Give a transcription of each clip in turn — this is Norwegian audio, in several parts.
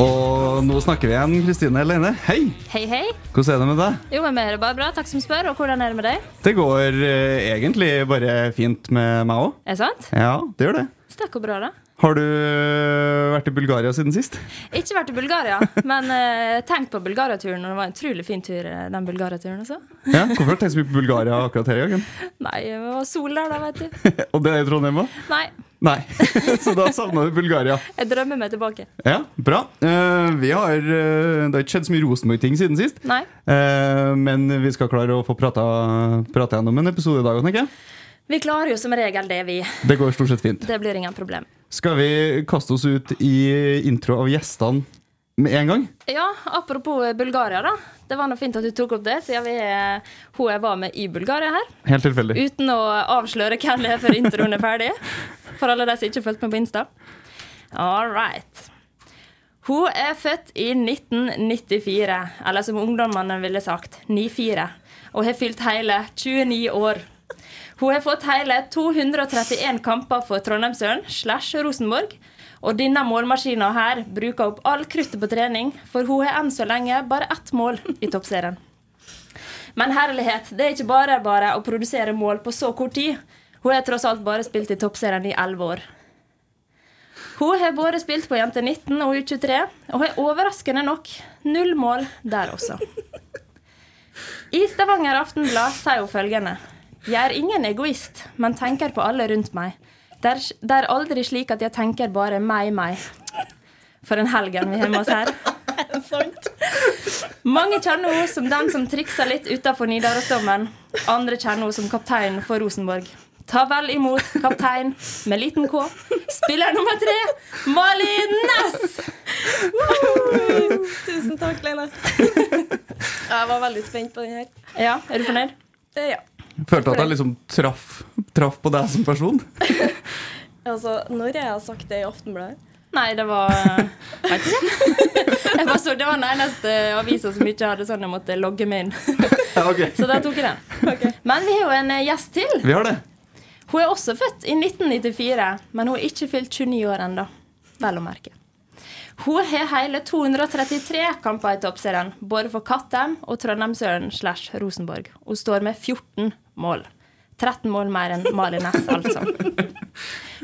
Og nå snakker vi igjen, Kristine Helene. Hei! Hei, hei. Hvordan er det med deg? Jo, med meg er det bare bra. Takk som spør. Og hvordan er det med deg? Det går eh, egentlig bare fint med meg òg. Er det sant? Ja, det gjør det. Stakk og bra, da. Har du eh, vært i Bulgaria siden sist? Ikke vært i Bulgaria, men uh, tenkt på Bulgaria-turen. Og det var en utrolig fin tur, eh, den Bulgaria-turen også. Ja, Hvorfor har du tenkt så mye på Bulgaria akkurat her i gangen? Nei, det var sol der, da, vet du. Og det er i Trondheim òg? Nei, Nei. så da savna du Bulgaria. jeg drømmer meg tilbake. Ja, bra. Uh, vi har, uh, det har ikke skjedd så mye Rosenborg-ting siden sist. Nei. Eh, men vi skal klare å få prata, prata gjennom en episode i dag, tenker jeg. Vi klarer jo som regel det, vi. Det går stort sett fint. Det blir ingen problem. Skal vi kaste oss ut i intro av gjestene med en gang? Ja, apropos Bulgaria, da. Det var noe fint at du tok opp det, siden vi, eh, hun jeg var med i Bulgaria her. Helt tilfeldig. Uten å avsløre hvem det er før introen er ferdig. For alle de som ikke fulgte med på Insta. All right. Hun er født i 1994, eller som ungdommene ville sagt, 94, og har fylt hele 29 år. Hun har fått hele 231 kamper for Trondheimsøren slash Rosenborg. Og denne målmaskina her bruker opp all kruttet på trening, for hun har enn så lenge bare ett mål i toppserien. Men herlighet, det er ikke bare bare å produsere mål på så kort tid. Hun har tross alt bare spilt i toppserien i elleve år. Hun har både spilt på Jente 19 og U23, og har overraskende nok null mål der også. I Stavanger Aftenblad sier hun følgende Jeg er ingen egoist, men tenker på alle rundt meg. Det er, det er aldri slik at jeg tenker bare meg, meg. For en helgen vi har med oss her. Mange kjenner henne som den som trikser litt utafor Nidarosdomen. Andre kjenner henne som kaptein for Rosenborg. Ta vel imot kaptein med liten K. Spiller nummer tre, Malin Næss! Tusen takk, Leila. Jeg var veldig spent på den her. Ja, er du fornøyd? Ja. Følte at jeg liksom traff, traff på deg som person. Altså, når jeg har sagt det i Aftenbladet Nei, det var Veit ikke. Jeg bare så, det var den eneste avisa som ikke hadde sånn jeg måtte logge meg inn. okay. Så der tok jeg den. Men vi har jo en eh, gjest til. Vi har det. Hun er også født i 1994, men hun har ikke fylt 29 år ennå. Vel å merke. Hun har hele 233 kamper i toppserien, både for Kattem og Trondheimsøren slash Rosenborg. Hun står med 14 mål. 13 mål mer enn Mari Næss, altså.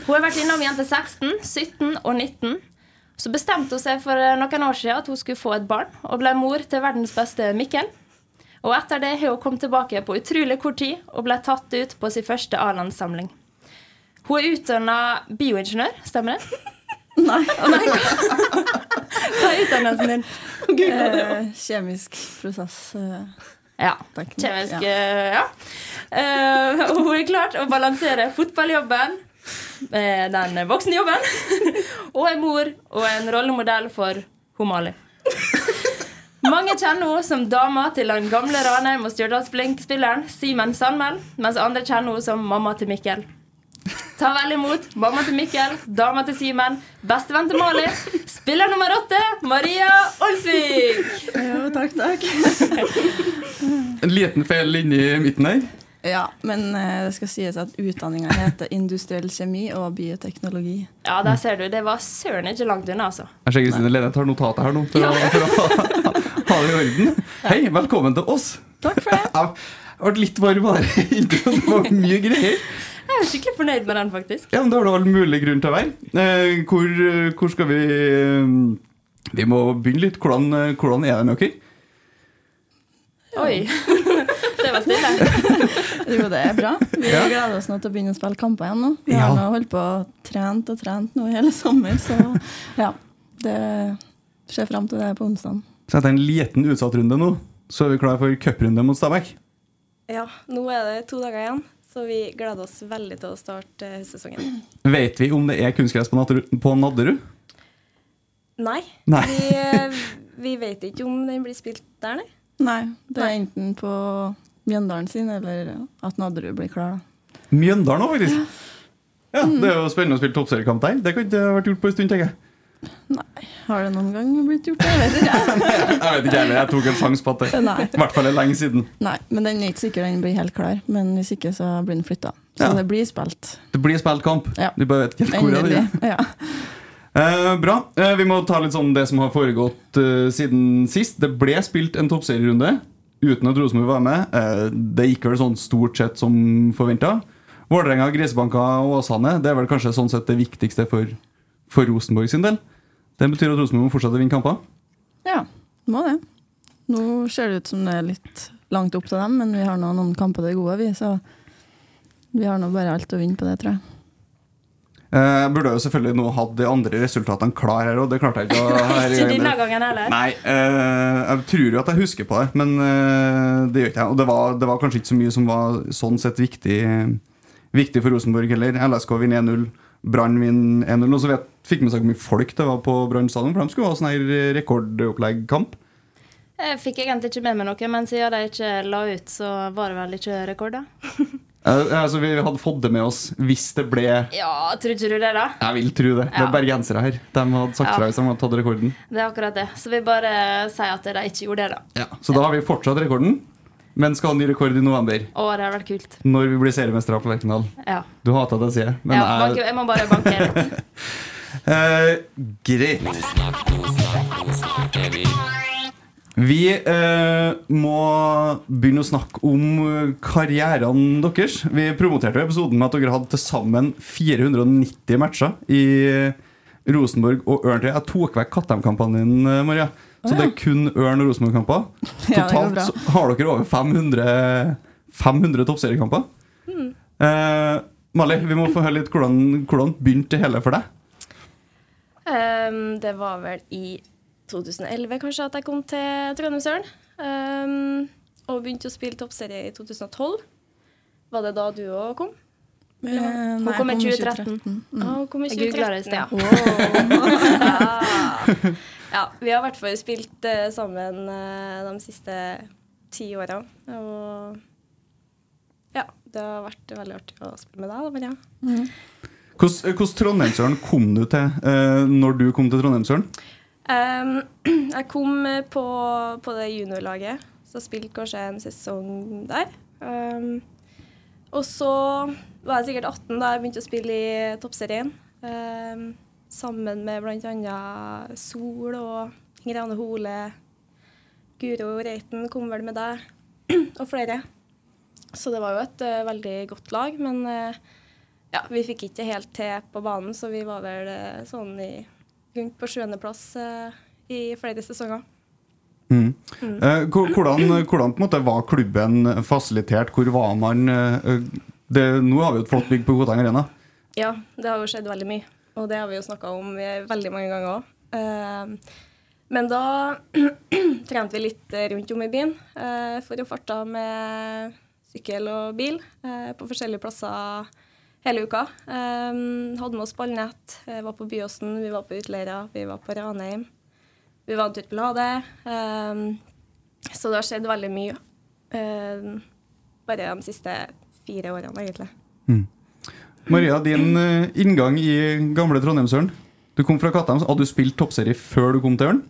Hun har vært innom jente 16, 17 og 19. Så bestemte hun seg for noen år siden at hun skulle få et barn, og ble mor til verdens beste Mikkel. Og etter det har hun kommet tilbake på utrolig kort tid og ble tatt ut på sin første A-landssamling. Hun er utdanna bioingeniør, stemmer det? Nei. Oh, nei. Hva er utdannelsen din? eh, Kjemisk prosess. Eh, Ja. Kjemisk ja. eh. Eh, hun er klart å balansere fotballjobben, den den voksenjobben. og er mor og en rollemodell for Homali. Mange kjenner henne som dama til den gamle Ranheim og Stjørdals Blink-spilleren Simen Sandmæl, mens andre kjenner henne som mamma til Mikkel. Ta vel imot mamma til Mikkel, dama til Simen, bestevenn til Mali, spiller nummer åtte, Maria Olsvik. Jo, takk, takk. En liten feil inni midten her. Ja, men eh, det skal sies at utdanninga heter industriell kjemi og bioteknologi. Ja, der ser du. Det var søren ikke langt unna, altså. Jeg ser Kristine Lene tar notatet her nå for, å, for å ha, det i orden. Hei, velkommen til oss. Takk for det. Jeg ble litt varm av det introen. Det var mye greier. Jeg er skikkelig fornøyd med den, faktisk. Ja, men Da har du all mulig grunn til å være. Eh, hvor, hvor skal vi eh, Vi må begynne litt. Hvordan, eh, hvordan er det med dere? Oi. det var stille. Jo, det er bra. Vi Ja. gleder oss nå til å begynne å spille kamper igjen nå. Vi Ja. har nå holdt på og trent og trent nå i hele sommer, så ja. Det ser fram til det på onsdag. Så etter en liten utsatt-runde nå, så er vi klar for cuprunde mot Stabæk. Ja, nå er det to dager igjen, så vi gleder oss veldig til å starte eh, høstsesongen. Vet vi om det er kunstgress på, Nadderud- på Nadderud? Nei, Nei. Vi, eh, vi vet ikke om den blir spilt der, nei. Nei, det er enten på Mjøndalen sin eller at Nadderud blir klar. da. Mjøndalen òg, faktisk. Ja, Det er jo spennende å spille toppseriekamp der. Det kan ikke ha vært gjort på en stund, tenker jeg. Har det noen gang blitt gjort? Jeg vet ikke. Jeg vet ikke, heller. jeg tok en sjanse på at det i hvert fall er lenge siden. Nei, men den er ikke sikker den blir helt klar. Men hvis ikke, så blir den flytta. Så Ja. det blir spilt. Det blir spilt kamp. Ja. Du bare vet ikke helt hvor er det. Endelig. Ja. Eh, bra. Eh, vi må ta litt sånn det som har foregått eh, siden sist. Det ble spilt en toppserierunde uten at Rosenborg var med. Eh, det gikk vel sånn stort sett som forventa. Vålerenga, Grisebanka og Åsane det er vel kanskje sånn sett det viktigste for, for Rosenborg sin del. Det betyr at Rosenborg må fortsette å vinne kamper. ja, det må det. Nå ser det ut som det er litt langt opp til dem, men vi har nå noen kamper til gode, vi. Så vi har nå bare alt å vinne på det, tror jeg. Eh, Jeg burde jo selvfølgelig nå hatt de andre resultatene klar her, og det klarte jeg ikke. her i Ikke denne gangen. gangen heller. Nei, eh, jeg tror jo at jeg husker på det, men eh, det gjør ikke jeg. Og det var, det var kanskje ikke så mye som var sånn sett viktig, viktig for Rosenborg heller. LSK vinner 1-0, Brann vinner 1-0. Og så vet, fikk med seg hvor mye folk det var på Brann stadion, for de skulle ha sånn her rekordoppleggkamp. Jeg fikk egentlig ikke med meg noe, men siden de ikke la ut, så var det vel ikke rekorder. Ja, altså, vi hadde fått det med oss hvis det ble Ja, tror ikke du det, da? Jeg vil tro det. Det Ja. er bergensere her. De hadde sagt Ja. fra hvis de hadde tatt rekorden. Det er akkurat det. Så vi bare sier at de ikke gjorde det, da. Så da har vi fortsatt rekorden, men skal ha ny rekord i november. Å, det hadde vært kult. Når vi blir seriemestere på Lerkendal. Ja. Du hater det, sier jeg. Men ja jeg, jeg må bare banke litt. eh, greit. Vi eh, må begynne å snakke om karrierene karrieren deres. Vi promoterte jo episoden med at dere hadde til sammen 490 matcher i Rosenborg og Ørn. Jeg tok vekk Kattheim-kampanjen eh, Maria. Så det er kun Ørn og Rosenborg-kamper. Ja, Totalt så har dere over 500, 500 toppseriekamper. Mm. Eh, Mali, vi må få høre litt hvordan, hvordan begynte det hele for deg? Ehm, det var vel i 2011 kanskje at jeg kom til Trondheimsøren. Um, og begynte å spille toppserie i 2012. Var det da du òg kom? Hun nei, kom i jeg 2013. Mm. Ja, hun kom i Jeg googlet det i 2013, ja. Wow. ja. ja. Vi har i hvert fall spilt uh, sammen uh, de siste ti åra. Og ja, det har vært veldig artig å spille med deg, da, Maria. Hvordan hvordan Trondheimsøren kom du til uh, når du kom til Trondheimsøren? Um, jeg kom eh, på, på det juniorlaget, så spilte kanskje en sesong der. Um, og så var jeg sikkert 18 da jeg begynte å spille i toppserien. Um, sammen med bl.a. Sol og Ingrid Anne Hole. Guro Reiten kom vel med deg, og flere. Så det var jo et uh, veldig godt lag, men eh, ja, vi fikk ikke helt til på banen, så vi var vel eh, sånn i rundt på sjuendeplass eh, i flere sesonger. Mm. Mm. hvor- hvordan hvordan på en måte var klubben fasilitert? Hvor var man? eh, det, nå har vi jo et flott bygg på Koteng Arena. Ja, det har jo skjedd veldig mye, og det har vi jo snakka om eh, veldig mange ganger òg. men da trente vi litt eh, rundt om i byen eh, for å farte med sykkel og bil eh, på forskjellige plasser hele uka. Um, hadde med oss ballnett, var på Byåsen, vi var på Utleira, vi var på Ranheim. Vi var en tur på Lade. Um, så det har skjedd veldig mye. Um, bare de siste fire årene, egentlig. Maria, din eh, inngang i gamle Trondheimsøren. Du kom fra Kattheim. Hadde du spilt toppserie før du kom til Ørn?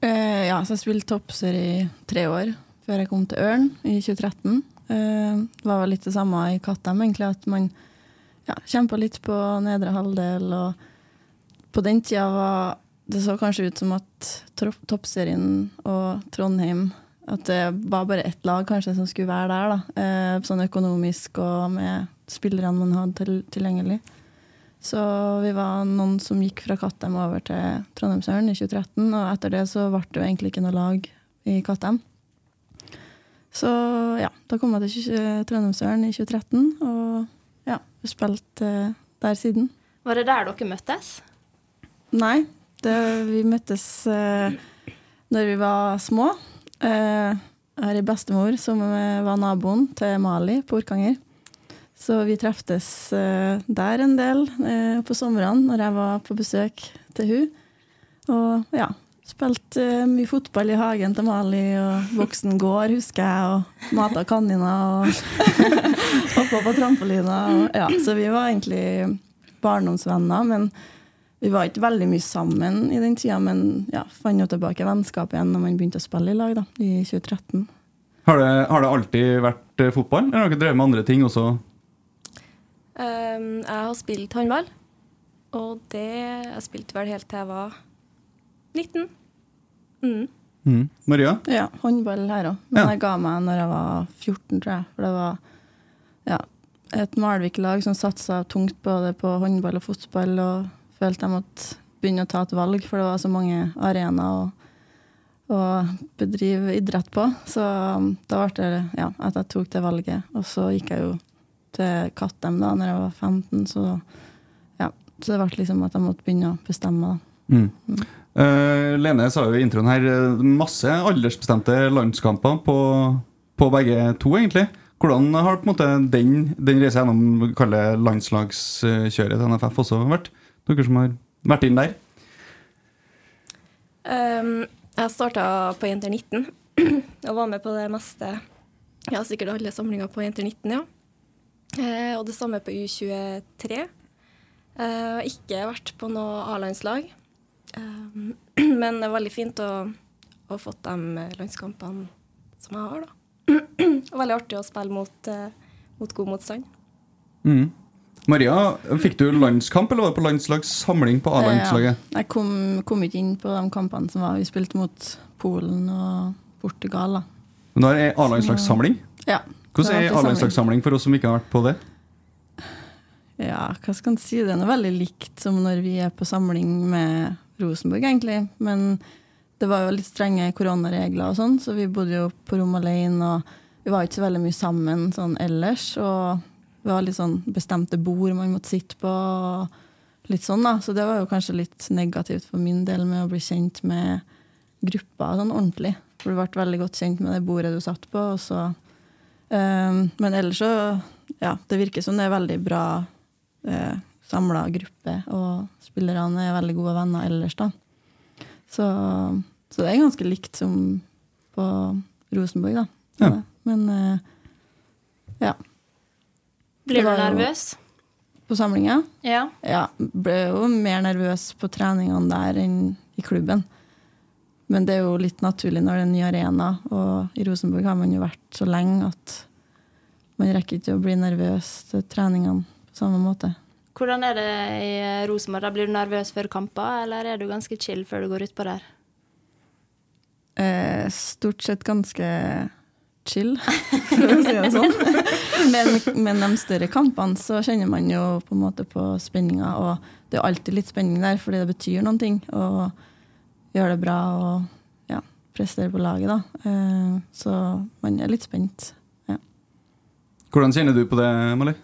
Uh, ja, så jeg spilte toppserie i tre år før jeg kom til Ørn i 2013. Eh, det var vel litt det samme i Kattheim, egentlig, at man ja, kjempa litt på nedre halvdel. Og på den tida var det så kanskje ut som at toppserien og Trondheim At det var bare ett lag kanskje som skulle være der, da. Eh, sånn økonomisk og med spillerne man hadde til, tilgjengelig. Så vi var noen som gikk fra Kattem over til Trondheimsøren i 2013, og etter det så ble det jo egentlig ikke noe lag i Kattem. Så ja, da kom jeg til Trondheimsøren i 2013, og ja, har spilt uh, der siden. Var det der dere møttes? Nei, det, vi møttes uh, når vi var små. Uh, jeg har ei bestemor som eh, var naboen til Mali på Orkanger. Så vi treftes eh, der en del eh, på somrene når jeg var på besøk til hun. Og ja, spilte uh, mye fotball i hagen til Mali, og voksen gård, husker jeg, og mata kaniner og hoppa på trampolina. Og, ja, så vi var egentlig barndomsvenner, men vi var ikke veldig mye sammen i den tida, men ja, fant jo tilbake vennskapet igjen når man begynte å spille i lag da, i 2013. Har det, har det alltid vært eh, fotball, eller har dere drevet med andre ting også? Um, jeg har spilt håndball, og det jeg spilte vel helt til jeg var 19. Mm. Mm. Maria? Ja, håndball her òg. Men Ja. jeg ga meg når jeg var 14, tror jeg. For det var ja, et Malvik-lag som satsa tungt både på håndball og fotball, og følte jeg måtte begynne å ta et valg, for det var så mange arenaer å, å bedrive idrett på. Så um, da ble det ja, at jeg tok det valget. Og så gikk jeg jo til Kattem da når jeg var 15, så ja. Så det ble liksom at jeg måtte begynne å bestemme. da. Mm. Eh, Lene sa jo i introen her eh, masse aldersbestemte landskamper på, på begge to, egentlig. Hvordan har på en måte den, den reisa gjennom landslagskjøret til NFF også vært? Dere som har vært inn der? Um, jeg starta på Jenter 19 og var med på det meste. Ja, sikkert alle samlinger på Jenter 19, ja. Uh, og det samme på U23. Uh, ikke vært på noe A-landslag. Um, men det er veldig fint å ha fått de landskampene som jeg har, da. Og veldig artig å spille mot, eh, mot god motstand. Mm. Maria, fikk du landskamp, eller var det på landslagssamling på A-landslaget? Ja, jeg kom, kom ikke inn på de kampene som var. Vi spilte mot Polen og Portugal. da. Men da er det A-landslagssamling? Ja. Hvordan er A-landslagssamling for oss som ikke har vært på det? Ja, hva skal en si? Det er noe veldig likt som når vi er på samling med Rosenborg, egentlig. Men det var jo litt strenge koronaregler og sånn, så vi bodde jo på rom alene. Og vi var ikke så veldig mye sammen sånn ellers. Og vi var litt sånn bestemte bord man måtte sitte på. og litt sånn da, Så det var jo kanskje litt negativt for min del med å bli kjent med gruppa sånn ordentlig. For du ble veldig godt kjent med det bordet du satt på. og så... Um, men ellers så Ja, det virker som det er veldig bra eh, samla gruppe, og spillerne er veldig gode venner ellers, da. Så, så det er ganske likt som på Rosenborg, da. Ja. Men eh, ja. Blir du nervøs? På samlinga Ja. ja, ble jo mer nervøs på treningene der enn i klubben. Men det er jo litt naturlig når det er en ny arena, og i Rosenborg har man jo vært så lenge at man rekker ikke å bli nervøs til treningene på samme måte. Hvordan er det i Rosenborg? Da Blir du nervøs før kamper, eller er du ganske chill før du går utpå der? Eh, stort sett ganske chill, for å si det sånn. Men, men de større kampene så kjenner man jo på en måte på spenninga, og det er alltid litt spenning der, fordi det betyr noen ting. Og gjøre det bra og ja, prestere på laget, da. Eh, så man er litt spent. Ja. Hvordan kjenner du på det, Mali?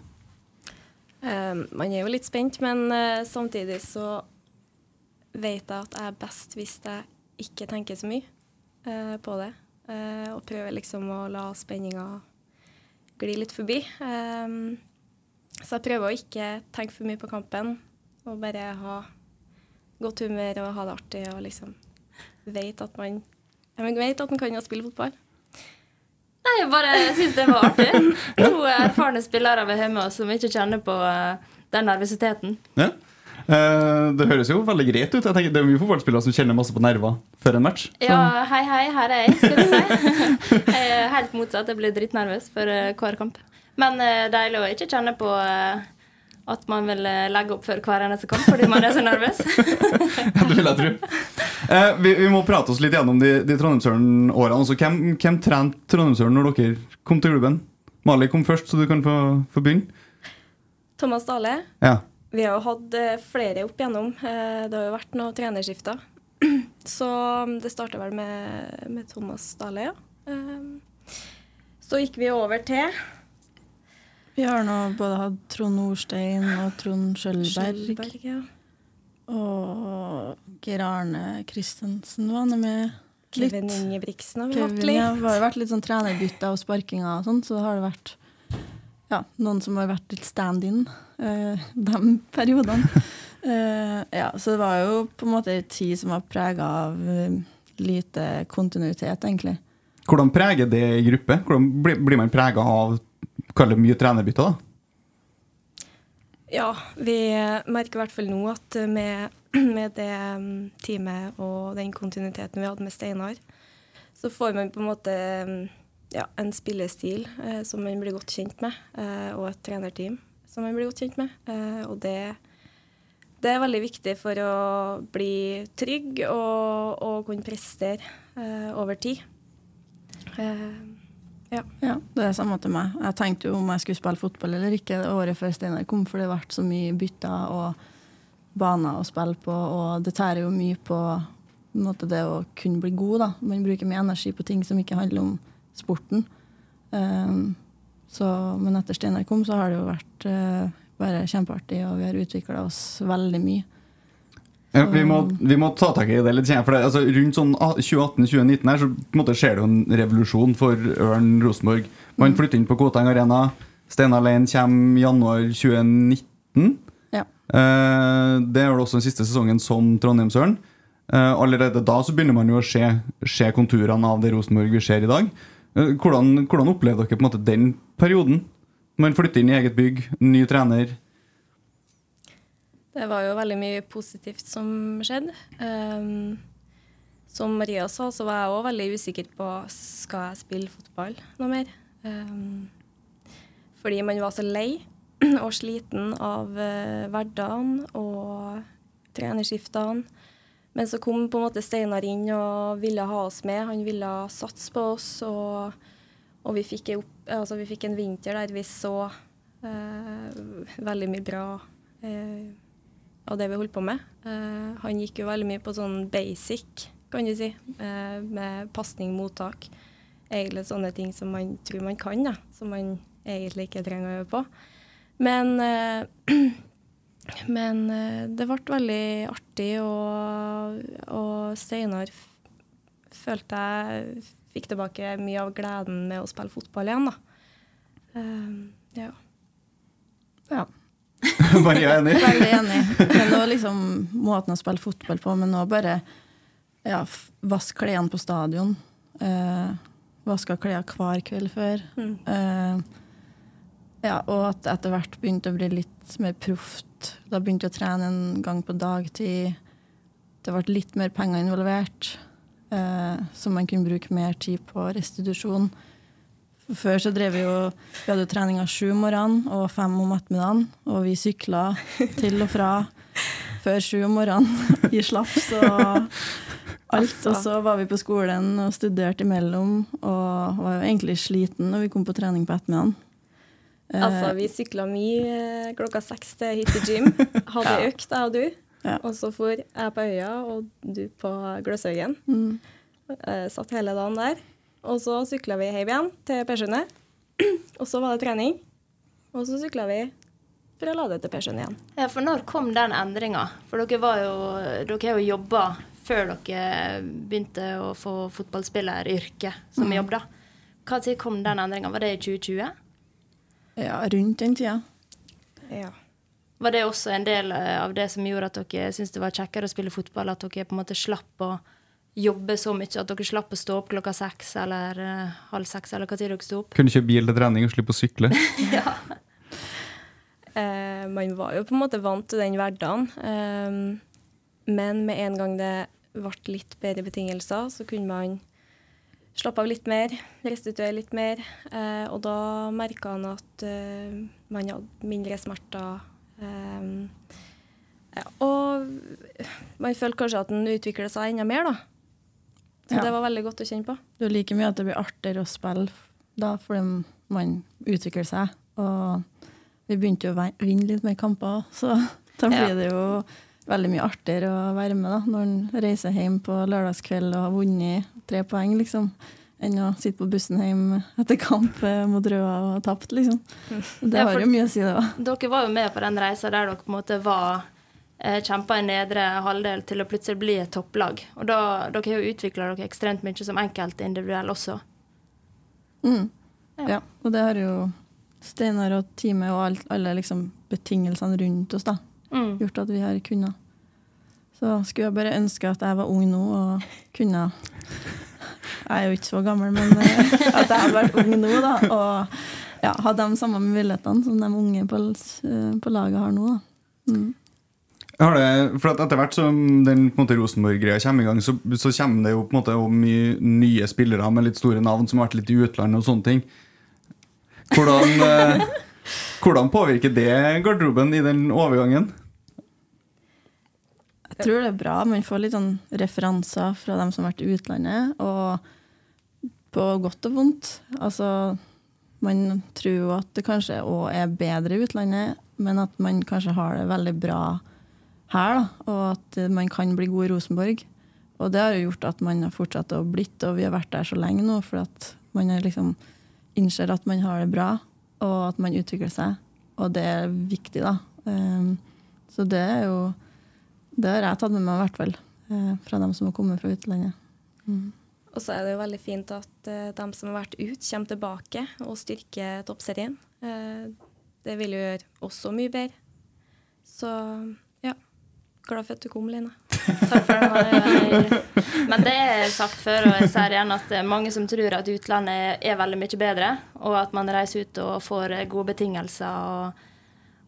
Um, man er jo litt spent, men eh, samtidig så vet jeg at jeg er best hvis jeg ikke tenker så mye eh, på det. eh, og prøver liksom å la spenninga gli litt forbi. Så jeg prøver å ikke tenke for mye på kampen, og bare ha godt humør og ha det artig og liksom vet at man vet at man kan spille fotball. Jeg bare syns det var artig. To erfarne spillere vi har med oss som ikke kjenner på eh, den nervøsiteten. Ja. Eh, det høres jo veldig greit ut. Jeg tenker, det er mye fotballspillere som kjenner masse på nerver før en match. Så. Ja, hei, hei, her er jeg, skal du si. Jeg er helt motsatt. Jeg blir drittnervøs for eh, hver kamp. Men deilig å ikke kjenne på eh, at man vil eh, legge opp før hver eneste kamp fordi man er så nervøs. Ja, det vil jeg tro. Eh, vi, vi må prate oss litt gjennom de, de Trondheimsøren-årene. Altså, hvem, hvem trente Trondheimsøren når dere kom til klubben? Mali kom først, så du kan få, få begynne. Thomas Dale. Ja. Vi har jo hatt eh, flere opp igjennom. Eh, Det har jo vært noen trenerskifter. Så mm, det starta vel med, med Thomas Dale, ja. Så gikk vi over til Vi har nå både hatt Trond Nordstein og Trond Skjølberg. Skjølberg, ja. Og Geir Arne Christensen var nå med litt. Kevin Ingebrigtsen har vi hatt litt. ja, det har vært litt sånn trenerbytte og sparkinger og sånn, så har det vært ja, noen som har vært litt stand-in eh, de periodene. Eh, ja, så det var jo på en måte en tid som var prega av eh, lite kontinuitet, egentlig. Hvordan preger det gruppe? Hvordan blir, blir man prega av kall det mye trenerbytter? da? Ja, vi merker i hvert fall nå at med, med det mm, teamet og den kontinuiteten vi hadde med Steinar, så får man på en måte mm, ja, en spillestil eh, som man blir godt kjent med, eh, og et trenerteam som man blir godt kjent med. Eh, og det, det er veldig viktig for å bli trygg og, og kunne prestere eh, over tid. Eh, ja. Ja, det er samme til meg. Jeg tenkte jo om jeg skulle spille fotball eller ikke året før Steinar kom, for det ble så mye bytter og baner å spille på, og det tærer jo mye på, på måte, det å kunne bli god. da. Man bruker mye energi på ting som ikke handler om sporten. Um, så, men etter Steinar kom, så har det jo vært uh, bare kjempeartig, og vi har utvikla oss veldig mye. Ja, vi, må, vi må ta tak i det litt. For det, altså, rundt sånn 2018-2019 her så på en måte skjer det en revolusjon for Ørn Rosenborg. Man flytter inn på Koteng Arena. Steinar Lein kommer januar 2019. Ja. Eh, det er vel også den siste sesongen som Trondheimsøren. Eh, allerede da så begynner man jo å se, se konturene av det Rosenborg vi ser i dag. Eh, hvordan, hvordan opplevde dere på en måte den perioden? Man flytter inn i eget bygg, ny trener. Det var jo veldig mye positivt som skjedde. Um, som Maria sa, så var jeg òg veldig usikker på skal jeg spille fotball noe mer. Um, fordi man var så lei og sliten av uh, hverdagen og trenerskiftene. Men så kom på en måte Steinar inn og ville ha oss med. Han ville satse på oss. Og, og vi, fikk opp, altså vi fikk en vinter der vi så uh, veldig mye bra uh, av det vi holdt på med. Uh, han gikk jo veldig mye på sånn basic, kan du si, uh, med pasning, mottak. Egentlig sånne ting som man tror man kan, da, som man egentlig ikke trenger å øve på. Men, uh, men det ble veldig artig, og, og Steinar følte jeg fikk tilbake mye av gleden med å spille fotball igjen, da. Ja. Ja. Maria er enig? Veldig enig. Men nå liksom måten å spille fotball på, men nå bare ja, vask klærne på stadion. Eh, Vaska klær hver kveld før. Eh, ja, og at det etter hvert begynte å bli litt mer proft. Da begynte jeg å trene en gang på dagtid. Det ble litt mer penger involvert, eh, så man kunne bruke mer tid på restitusjon. Før så drev vi jo Vi hadde jo treninger sju om morgenen og fem om ettermiddagen. Og vi sykla til og fra før sju om morgenen i slaps og alt. Og så var vi på skolen og studerte imellom og var jo egentlig sliten når vi kom på trening på ettermiddagen. Altså, vi sykla mye eh, klokka seks til hit til gym. Hadde økt, jeg og du. Ja. Og så for jeg på Øya og du på Gløshaugen. Mm. Eh, satt hele dagen der. Og så sykla vi hjem igjen til Persjøene. Og så var det trening. Og så sykla vi for å lade til Persjøen igjen. Ja, for når kom den endringa? For dere var jo Dere har jo jobba før dere begynte å få fotballspilleryrke som jobb, da. Hva tid kom den endringa? Var det i 2020? Ja, rundt den tida. Ja. Var det også en del eh, av det som gjorde at dere syntes det var kjekkere å spille fotball? At dere på en måte slapp å jobbe så mye? At dere slapp å stå opp klokka seks eller uh, halv seks, eller hva tid dere stod opp? Kunne kjøre bil til trening og slippe å sykle. ja. Uh, man var jo på en måte vant til den hverdagen. Uh, men med en gang det ble litt bedre betingelser, så kunne man slappe av litt mer, restituere litt mer. Og da merka han at man hadde mindre smerter. Eh, ja, og man følte kanskje at den utvikla seg enda mer, da. Så Ja. det var veldig godt å kjenne på. Det er like mye at det blir artigere å spille da, fordi man utvikler seg. Og vi begynte jo å vinne litt mer kamper, så da blir Ja. det jo veldig mye artigere å være med da, når en reiser hjem på lørdagskveld og har vunnet tre poeng, liksom. Enn å sitte på bussen hjem etter kamp eh, mot Røa og ha tapt, liksom. Det Ja, har for- jo mye å si, det òg. Dere var jo med på den reisa der dere på en måte var eh, kjempa i nedre halvdel til å plutselig bli et topplag. Og da, dere har jo utvikla dere ekstremt mye som enkeltindividuell også. Mm. Ja. Ja. og det har jo Steinar og teamet og alt, alle liksom betingelsene rundt oss da, Mm. gjort at vi har kunnet. Så skulle jeg bare ønske at jeg var ung nå og kunne Jeg er jo ikke så gammel, men eh, at jeg hadde vært ung nå, da. Og ja, ha de samme mulighetene som de unge på, eh, på laget har nå. Da. Mm. Har det, for at Etter hvert som den Rosenborg-greia kommer i gang, så, så kommer det jo på en måte mye nye spillere med litt store navn som har vært litt i utlandet og sånne ting. Hvordan, eh, hvordan påvirker det garderoben i den overgangen? Jeg tror det er bra. Man får litt sånn referanser fra dem som har vært i utlandet, og på godt og vondt. Altså, man tror jo at det kanskje òg er bedre i utlandet, men at man kanskje har det veldig bra her, da, og at man kan bli god i Rosenborg. Og det har jo gjort at man har fortsatt å blitt, og vi har vært der så lenge nå, for at man liksom innser at man har det bra, og at man utvikler seg. Og det er viktig, da. Um, så det er jo det har jeg tatt med meg, i hvert fall. eh, Fra dem som har kommet fra utlandet. Og så er det jo veldig fint at uh, de som har vært ut, kommer tilbake og styrker toppserien. Uh, det vil jo gjøre oss så mye bedre. Så. Glad for at du kom, Line. Takk for det. Men det er sagt før, og jeg sier igjen at det er mange som tror at utlandet er veldig mye bedre, og at man reiser ut og får gode betingelser, og,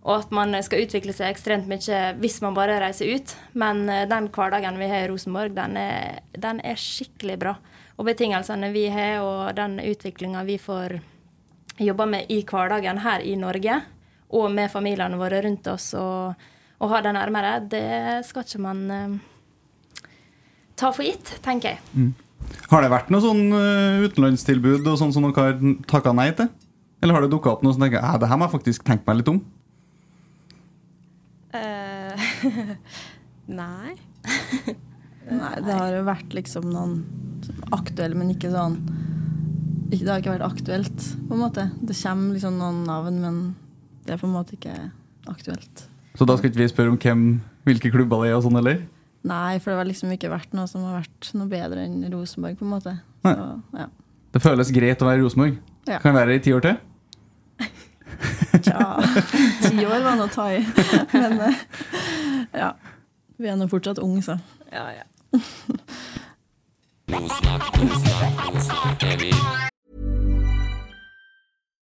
og at man skal utvikle seg ekstremt mye hvis man bare reiser ut. Men eh, den hverdagen vi har i Rosenborg, den er, den er skikkelig bra. Og betingelsene vi har, og den utviklinga vi får jobba med i hverdagen her i Norge, og med familiene våre rundt oss, og, og ha det nærmere, det skal ikke man uh, ta for gitt, tenker jeg. Har det vært noe sånn uh, utenlandstilbud og sånn som dere har takka nei til? Eller har det dukka opp noe som tenker at det her må jeg faktisk tenke meg litt om? Uh, nei. Nei, det har jo vært liksom noen aktuelle, men ikke sånn ikke, Det har ikke vært aktuelt, på en måte. Det kommer liksom noen navn, men det er på en måte ikke aktuelt. Så da skal ikke vi spørre om hvem, hvilke klubber det er og sånn, eller? Nei, for det har liksom ikke vært noe som har vært noe bedre enn Rosenborg, på en måte. Så, ja. Det føles greit å være i Rosenborg. Ja. Kan være i ti år til. Tja, ti år var nå å ta i. Men eh, ja. Vi er nå fortsatt unge, så. Ja, ja.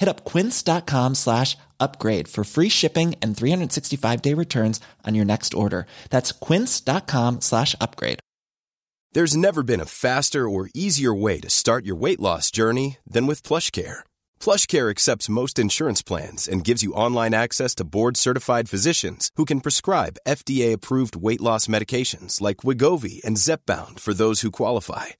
Hit up quince.com slash upgrade for free shipping and 365 day returns on your next order. That's quince.com slash upgrade. There's never been a faster or easier way to start your weight loss journey than with PlushCare. PlushCare accepts most insurance plans and gives you online access to board-certified physicians who can prescribe FDA-approved weight loss medications like Wigovi and Zepbound for those who qualify.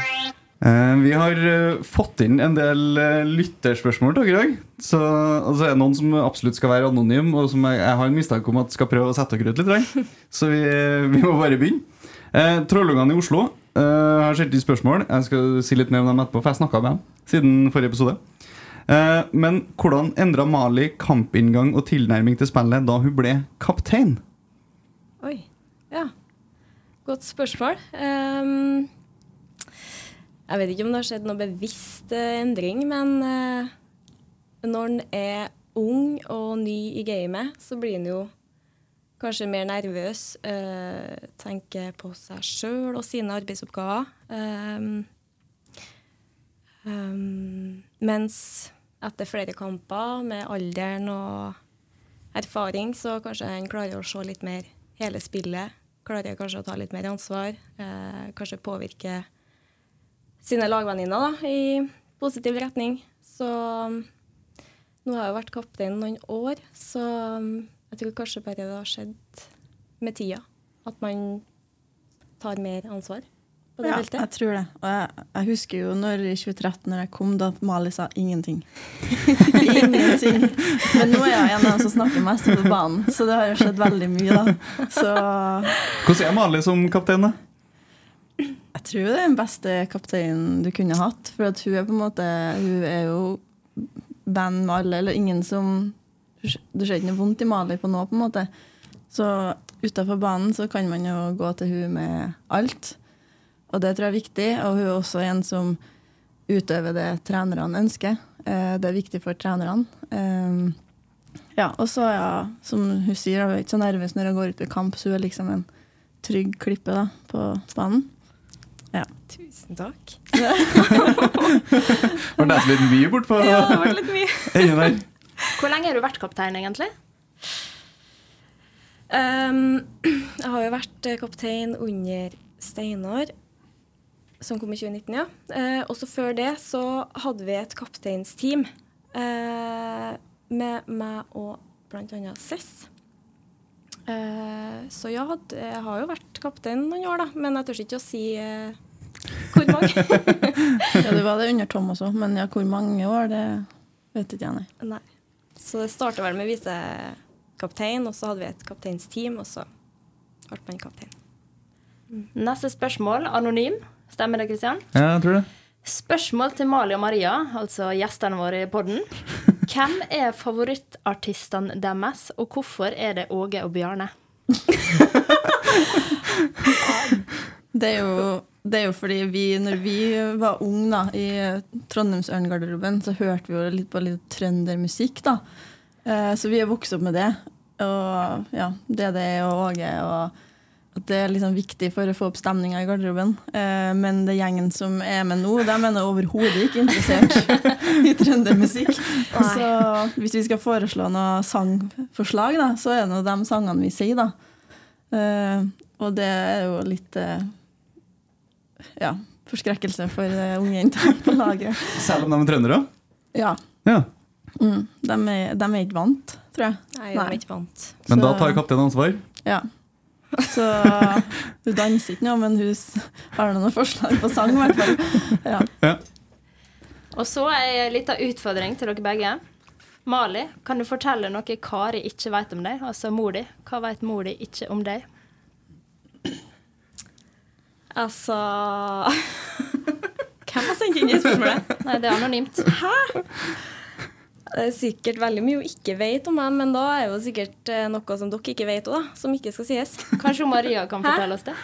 vi har eh, fått inn en del eh, lytterspørsmål til dere i dag. Så altså, er det noen som absolutt skal være anonym, og som jeg, jeg har en mistanke om at skal prøve å sette dere ut litt. Så vi, vi må bare begynne. Eh, Trollungene i Oslo eh, har stilt inn spørsmål. Jeg skal si litt mer om dem etterpå, for jeg snakka med dem siden forrige episode. Eh, men hvordan endra Mali kampinngang og tilnærming til spillet da hun ble kaptein? Oi. Ja. Godt spørsmål. Ehm, jeg vet ikke om det har skjedd noe bevisst eh, endring, men eh, når en er ung og ny i gamet, så blir en jo kanskje mer nervøs. eh, tenker på seg sjøl og sine arbeidsoppgaver. Um, um, mens etter flere kamper, med alderen og erfaring, så kanskje en klarer å se litt mer hele spillet. Klarer kanskje å ta litt mer ansvar. Eh, kanskje påvirke sine lagvenninner da, i positiv retning. Så um, nå har jeg jo vært kaptein noen år, så um, jeg tror kanskje bare det har skjedd med tida. At man tar mer ansvar på det Ja, jeg tror det. Og jeg, jeg husker jo når i 2013, når jeg kom, da Mali sa ingenting. ingenting. Men nå er jeg en av dem som snakker mest på banen, så det har jo skjedd veldig mye, da. Så Hvordan er Mali som kaptein? da? Jeg tror det er den beste kapteinen du kunne hatt. For at hun er på en måte Hun er jo venn med alle, eller ingen som Du ser ikke noe vondt i Mali på nå, på en måte. Så utafor banen så kan man jo gå til hun med alt. Og det tror jeg er viktig. Og hun er også en som utøver det trenerne ønsker. Eh, Det er viktig for trenerne. Eh, Ja, og så, ja, som hun sier, hun er ikke så nervøs når hun går ut i kamp, så hun er liksom en trygg klippe da, på banen. Ja. Tusen takk. det Var nesten litt mye bortpå Ja, det var litt mye. Hvor lenge har du vært kaptein, egentlig? Um, jeg har jo vært eh, kaptein under Steinar, som kom i 2019, ja. Uh, også før det så hadde vi et kapteinsteam uh, med meg og bl.a. Cess. Eh, så ja, jeg har jo vært kaptein noen år, da, men jeg tør ikke å si eh, hvor mange. ja, det var det under Tom også, men ja, hvor mange år, det vet ikke jeg, nei. Nei. Så det starta vel med visekaptein, og så hadde vi et kapteinsteam, og så ble man kaptein. Neste spørsmål, anonym. Stemmer det, Kristian? Ja, jeg tror det. Spørsmål til Mali og Maria, altså gjestene våre i podden. Hvem er favorittartistene deres, og hvorfor er det Åge og Bjarne? Det er jo, det er jo fordi vi, når vi var unge i Trondheimsørngarderoben, så hørte vi jo litt på litt trøndermusikk. da. Eh, Så vi er vokst opp med det. Og ja, det og Åge. og at det er liksom viktig for å få opp stemninga i garderoben. Eh, Men det gjengen som er med nå, de er overhodet ikke interessert i trøndermusikk. Så hvis vi skal foreslå noe sangforslag, da, så er det nå de sangene vi sier, da. Eh, og det er jo litt eh, ja, forskrekkelse for eh, unge jenter på laget. Selv om de er trøndere? Ja. Ja. Mm, de, er, de er ikke vant, tror jeg. Nei, de er ikke vant. Men Så- da tar kapteinen ansvar? Ja. Så hun danser ikke noe, men hun har noen forslag på sang, i hvert fall. Ja. Ja. Og så ei lita utfordring til dere begge. Mali, kan du fortelle noe Kari ikke vet om deg? Altså mor di. Hva vet mor di ikke om deg? Altså Hvem har sendt inn det spørsmålet? Nei, det er anonymt. Hæ? Det er sikkert veldig mye hun ikke vet om meg, men da er jo sikkert eh, noe som dere ikke vet òg, som ikke skal sies. Kanskje Maria kan Hæ? fortelle oss det?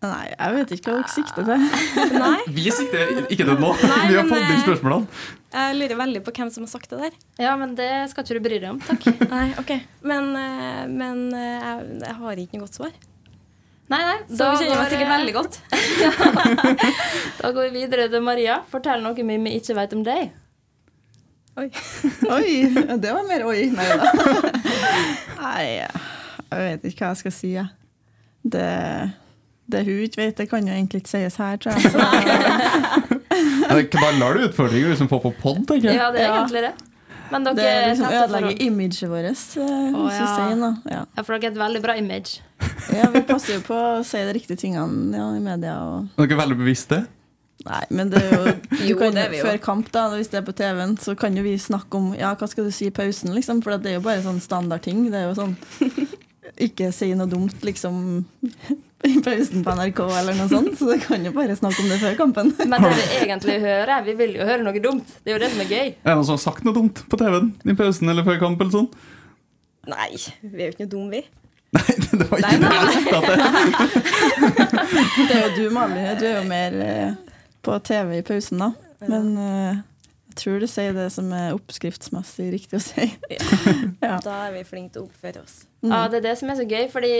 Nei, jeg vet ikke hva dere sikter til. Nei. Vi sikter ikke til nå. Nei, Vi har fått inn eh, spørsmålene. Jeg lurer veldig på hvem som har sagt det der. Ja, men det skal ikke du bry deg om. Takk. Nei, ok. Men, eh, men jeg, jeg har ikke noe godt svar. Nei, nei. Så vi kjenner meg sikkert veldig godt. Da går vi videre til Maria. Fortell noe vi ikke vet om deg. Oi. Oi, det var mer oi. Nei da. Nei, jeg vet ikke hva jeg skal si. Det, det hun ikke vet, det kan jo egentlig ikke sies her, tror jeg. Så, Det knaller du utfordringer du som får på pod, tenker jeg. Ja, det er egentlig det. Men dere det liksom for å- ødelegger imaget vårt, Oh, ja. sier. Ja. Ja, for dere er et veldig bra image. ja, vi passer jo på å si de riktige tingene ja, i media. Og, Er dere veldig bevisst det? Nei, men det er jo, Jo, kan, det er vi jo. Før kamp, da, hvis det er på TV-en, så kan jo vi snakke om ja, hva skal du si i pausen, liksom. For det er jo bare sånn standardting. Det er jo sånn Ikke si noe dumt, liksom. I pausen på NRK eller noe sånt, så det kan jo bare snakke om det før kampen. Men det vi egentlig hører, vi vil jo høre noe dumt. Det er jo det som er gøy. Er det noen som har sagt noe dumt på TV-en i pausen eller før kamp? eller sånn? Nei, vi er jo ikke noe dumme, vi. Nei, det var ikke det jeg sikta til. Det er jo du, Mali. Du er jo mer eh, på TV i pausen, da. Men uh, jeg tror du sier det som er oppskriftsmessig riktig å si. Ja. Da er vi flinke til å oppføre oss. Ja, Det er det som er så gøy, fordi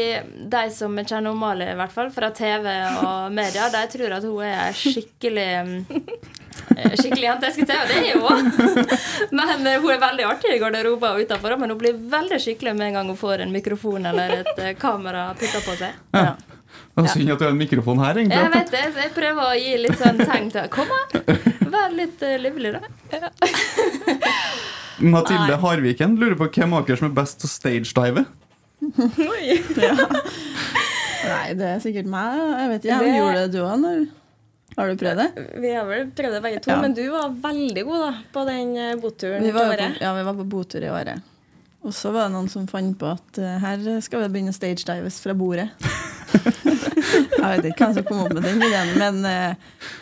de som kjenner Mali, i hvert fall, fra TV og media, de tror at hun er skikkelig eh, Skikkelig jente. Jeg skulle til, og det er hun òg. Men eh, hun er veldig artig i garderoben og utenfor. Men hun blir veldig skikkelig med en gang hun får en mikrofon eller et kamera putta på seg. Ja. Det er synd at du har en mikrofon her, Jeg vet det, så jeg prøver å gi litt sånn tegn til Kom an! Vær litt uh, livlig, da. Mathilde Harviken lurer på hvem av dere som er best til å stagedive. Nei, det er sikkert meg. Jeg vet ikke, Det- Gjorde det du òg? Har du prøvd det? Vi har vel prøvd det begge to, Ja. men du var veldig god da, på den eh, boturen Vi var, på, ja, vi var på botur i året. Og så var det noen som fant på at uh, her skal vi begynne stagedives fra bordet. jeg vet ikke hvem som kom opp med den ideen, men uh,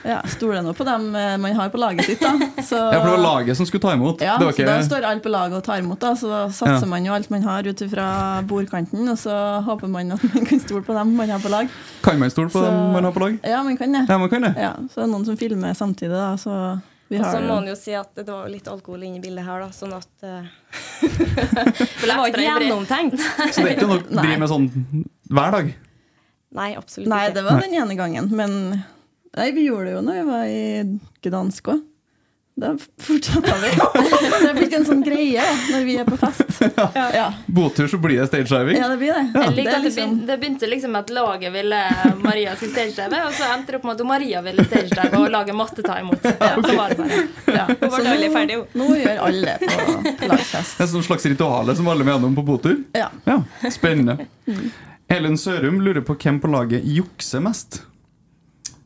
ja, stoler nå på dem eh, man har på laget sitt. da. Så, Ja, for det var laget som skulle ta imot. Ja, det var så da står alle på laget og tar imot, da, så da satser Ja. man jo alt man har ut fra bordkanten, og så håper man at man kan stole på dem man har på lag. Kan man stole på Så- dem man har på lag? Ja, man kan det. Ja, man kan det. Ja, så det er noen som filmer samtidig, da, så vi Og så må man jo si at det var litt alkohol inne i bildet her, da, sånn at uh, Det Det var ikke gjennomtenkt. Så det er ikke noe å drive med sånn hver dag. Nei, absolutt Nei, ikke. det var den ene gangen. Men nei, vi gjorde det jo når vi var i Gdansk òg. Da fortsatte vi. Så det er blitt en sånn greie når vi er på fest. Ja, Botur, så blir det stagediving. ja det blir det. Ja. Det det, liksom, begynte, det begynte liksom med at laget ville Maria skulle stagedive, og så endte det opp med at Maria ville stagedive og laget måtte ta imot. Ja, så var det bare. ja. Ble alle nå, nå gjør alle det på, lagfest. Det er sånn slags rituale som alle må gjennom på botur. Ja. Ja, Spennende. Ellen Sørum lurer på hvem på laget jukser mest.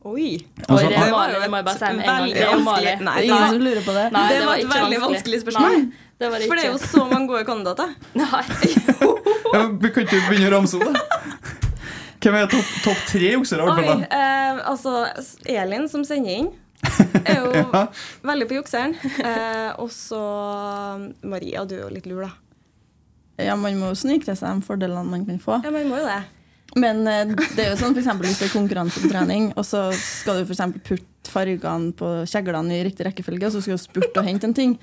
Oi. Altså, det var jo det veldig Det vanskelig- Nei, Det er ingen som lurer på det. Nei, det, var et veldig vanskelig spørsmål. Nei, det var det For det er jo så mange gode kandidater. Nei. Ja, vi kan ikke begynne å ramse opp det. Hvem er topp top tre juksere? Oi, eh, altså Elin som sender inn, er jo Ja. veldig på jukseren. Eh, og så Maria, du er jo litt lur, da. Ja, Man må jo snike til seg de fordelene man kan få. Ja, man må jo det. Men eh, det er jo sånn for eksempel, hvis det er konkurranse på trening, og så skal du for eksempel putte fargene på kjeglene i riktig rekkefølge, og så skal du spurte og hente en ting.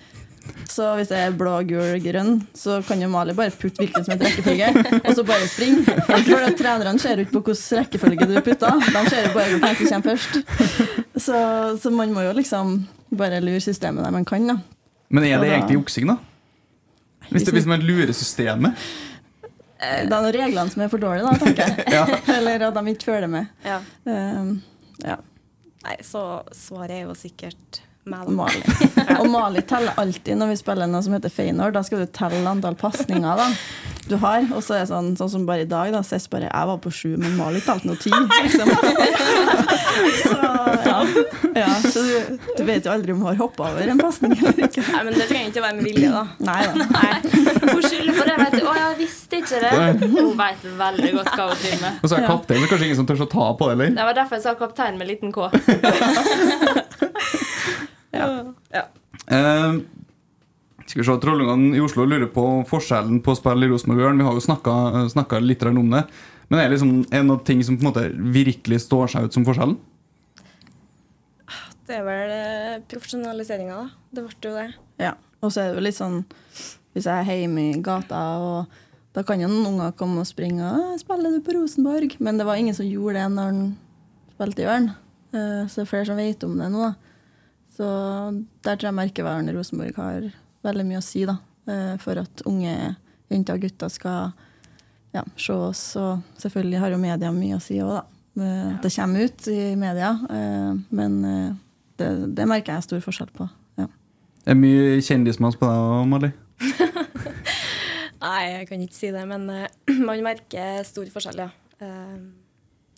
Så hvis det er blå, gul, grønn, så kan jo Mali bare putte hvilken som helst rekkefølge, og så bare springe. For at Trenerne ser jo ikke på hvilken rekkefølge du putter, de ser jo bare hvem som kommer først. Så, så man må jo liksom bare lure systemet der man kan, da. Men er det egentlig juksing, da? Hvis, det, hvis man lurer systemet? Det er noen reglene som er for dårlige, da, tenker jeg. Ja. Eller at de ikke følger med. Ja. Um, ja. Nei, så svaret er jo sikkert Mali. Mali. Og Mali teller alltid når vi spiller noe som heter Feinor. Da skal du telle antall pasninger da, du har. Og så er det sånn, sånn som bare i dag. da, Sess bare jeg var på sju, men Mali talte nå ti. Liksom. Så, ja. ja, så du, du vet jo aldri om hun har hoppa over en pasning eller ikke. Nei, men det trenger ikke å være med vilje, da. Nei da. Hun skylder på det. vet du. Å, jeg visste ikke det. Hun vet veldig godt hva hun driver med. Og så er Ja. kaptein, men kanskje ingen som tør å ta på det, eller? Det var derfor jeg sa kaptein med liten K. Ja. Eh, Skal vi se, Trollungene i Oslo lurer på forskjellen på å spille i Rosenborg Ørn. Vi har jo snakka litt om det. Men er det liksom en av ting som på en måte virkelig står seg ut som forskjellen? Det er vel eh, profesjonaliseringa, da. Det ble jo det. Ja. Og så er det jo litt sånn Hvis jeg er hjemme i gata, og da kan jo noen unger komme og springe og 'Spiller du på Rosenborg?' Men det var ingen som gjorde det når han spilte i Ørn. Eh, Så det er flere som vet om det nå. da. Så der tror jeg merkevaren Rosenborg har veldig mye å si da, eh, for at unge jenter og gutter skal ja, se oss. Og selvfølgelig har jo media mye å si òg, da. Eh, At det kommer ut i media. eh, Men det, det merker jeg stor forskjell på. Ja. Det er mye kjendismas på deg, Mali. Nei, jeg kan ikke si det, men man merker stor forskjell, ja.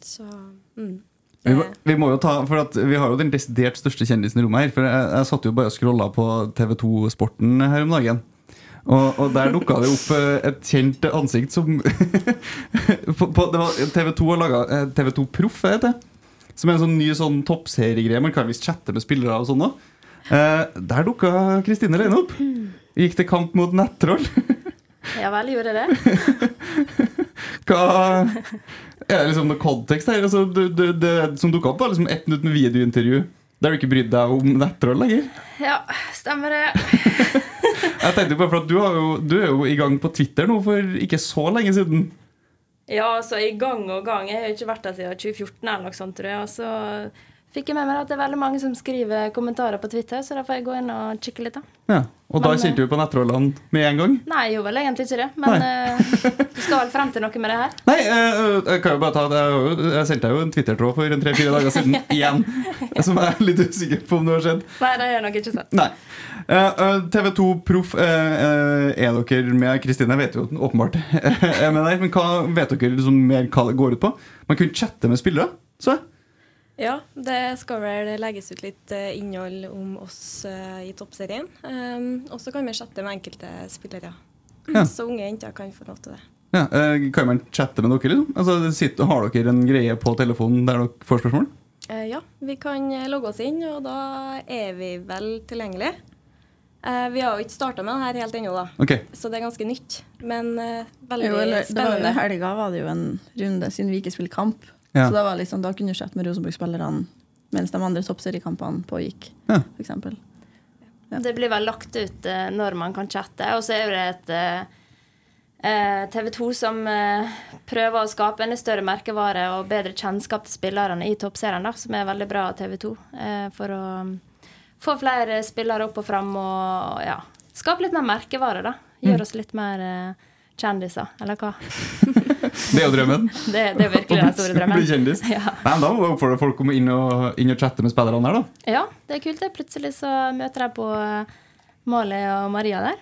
Så mm. Vi må, vi må jo ta, for at vi har jo den desidert største kjendisen i rommet her. For jeg, jeg satt jo bare og scrolla på TV2 Sporten her om dagen. Og, og der dukka det opp eh, et kjent ansikt som på, på, det var TV2 har laga TV2 Proff, heter det. Som er en sånn ny sånn toppseriegreie. Man kan visst chatte med spillere og sånn òg. Eh, der dukka Kristine Leine opp. Gikk til kamp mot nettroll. Ja vel, gjorde det? Hva Er det liksom noe kontekst her? Altså, det, det, det som dukka opp, var liksom ett minutt med videointervju der du ikke brydde deg om nettroll lenger. Ja, stemmer det. Jeg tenkte bare for at du, har jo, du er jo i gang på Twitter nå for ikke så lenge siden. Ja, altså i gang og gang. Jeg har jo ikke vært der siden 2014 eller noe sånt, tror jeg. Og så fikk jeg med meg at det er veldig mange som skriver kommentarer på Twitter, så da får jeg gå inn og kikke litt, da. Ja, Og da Men, du på nettrollene med en gang? Nei, jeg gjorde vel egentlig ikke det. Men uh, du skal vel frem til noe med det her? Nei, uh, jeg kan jo bare ta det. Jeg jo- sendte deg jo en Twitter-tråd for tre-fire dager siden igjen. Som jeg er litt usikker på om det har skjedd. Nei, det har nok ikke sett. Nei. TV2 Proff, eh, eh, er dere med? Kristine vet jo åpenbart er med der. Men hva vet dere liksom mer hva det går ut på? Man kunne chatte med spillere. Så jeg. Ja, det skal vel legges ut litt eh, innhold om oss eh, i toppserien. Um, og så kan vi chatte med enkelte spillere. Ja. Så unge jenter kan få lov til det. Ja, eh, kan man chatte med dere, liksom? Altså, sitter, har dere en greie på telefonen der dere får spørsmål? Uh, ja, vi kan logge oss inn, og da er vi vel tilgjengelige. Uh, vi har jo ikke starta med det her helt ennå, da. Okay. så det er ganske nytt. Men veldig Jo, eller, det var jo spennende. Helga var det jo en runde siden vi ikke spiller kamp. Ja. Så da, var liksom, da kunne du sett med Rosenborg-spillerne mens de andre toppseriekampene pågikk. Ja. For eksempel. Det blir vel lagt ut uh, når man kan chatte. Og så er det et uh, TV 2 som uh, prøver å skape en større merkevare og bedre kjennskap til spillerne i toppserien, som er veldig bra av TV 2. Eh, for å mm, få flere spillere opp og fram og ja, skape litt mer merkevare, da. Gjøre oss litt mer kjendiser, eller hva? Det er jo drømmen. Det, det er virkelig den store drømmen. Bli kjendis. Ja. Nei, men Da må vi oppfordre folk om å inn og, inn og chatte med spillerne her, da. ja, det er kult. det. Plutselig så møter jeg på eh, Mali og Maria der.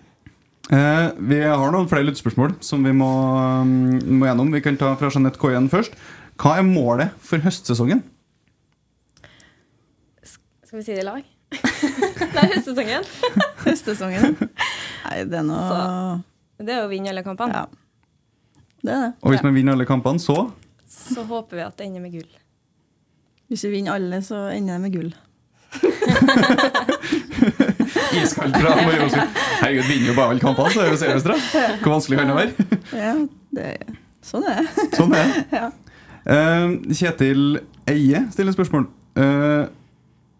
Eh, vi har noen flere lyttspørsmål som vi må, um, må gjennom. Vi kan ta fra Jeanette Koien først. Hva er målet for høstsesongen? Skal vi si det i lag? Nei, høstsesongen. Høstsesongen. Nei, det er noe Det er å vinne alle kampene. Ja. Det er det. Og hvis man vinner alle kampene, så Så håper vi at det ender med gull. Hvis vi vinner alle, så ender det med gull. Iskaldt bra. Marie Åsvik. Herregud, vinner jo bare alle kampene, så er det jo da. Hvor vanskelig kan det være? Ja, det, sånn er det. Sånn er det. Ja. Uh, Kjetil Eie stiller spørsmål. Uh,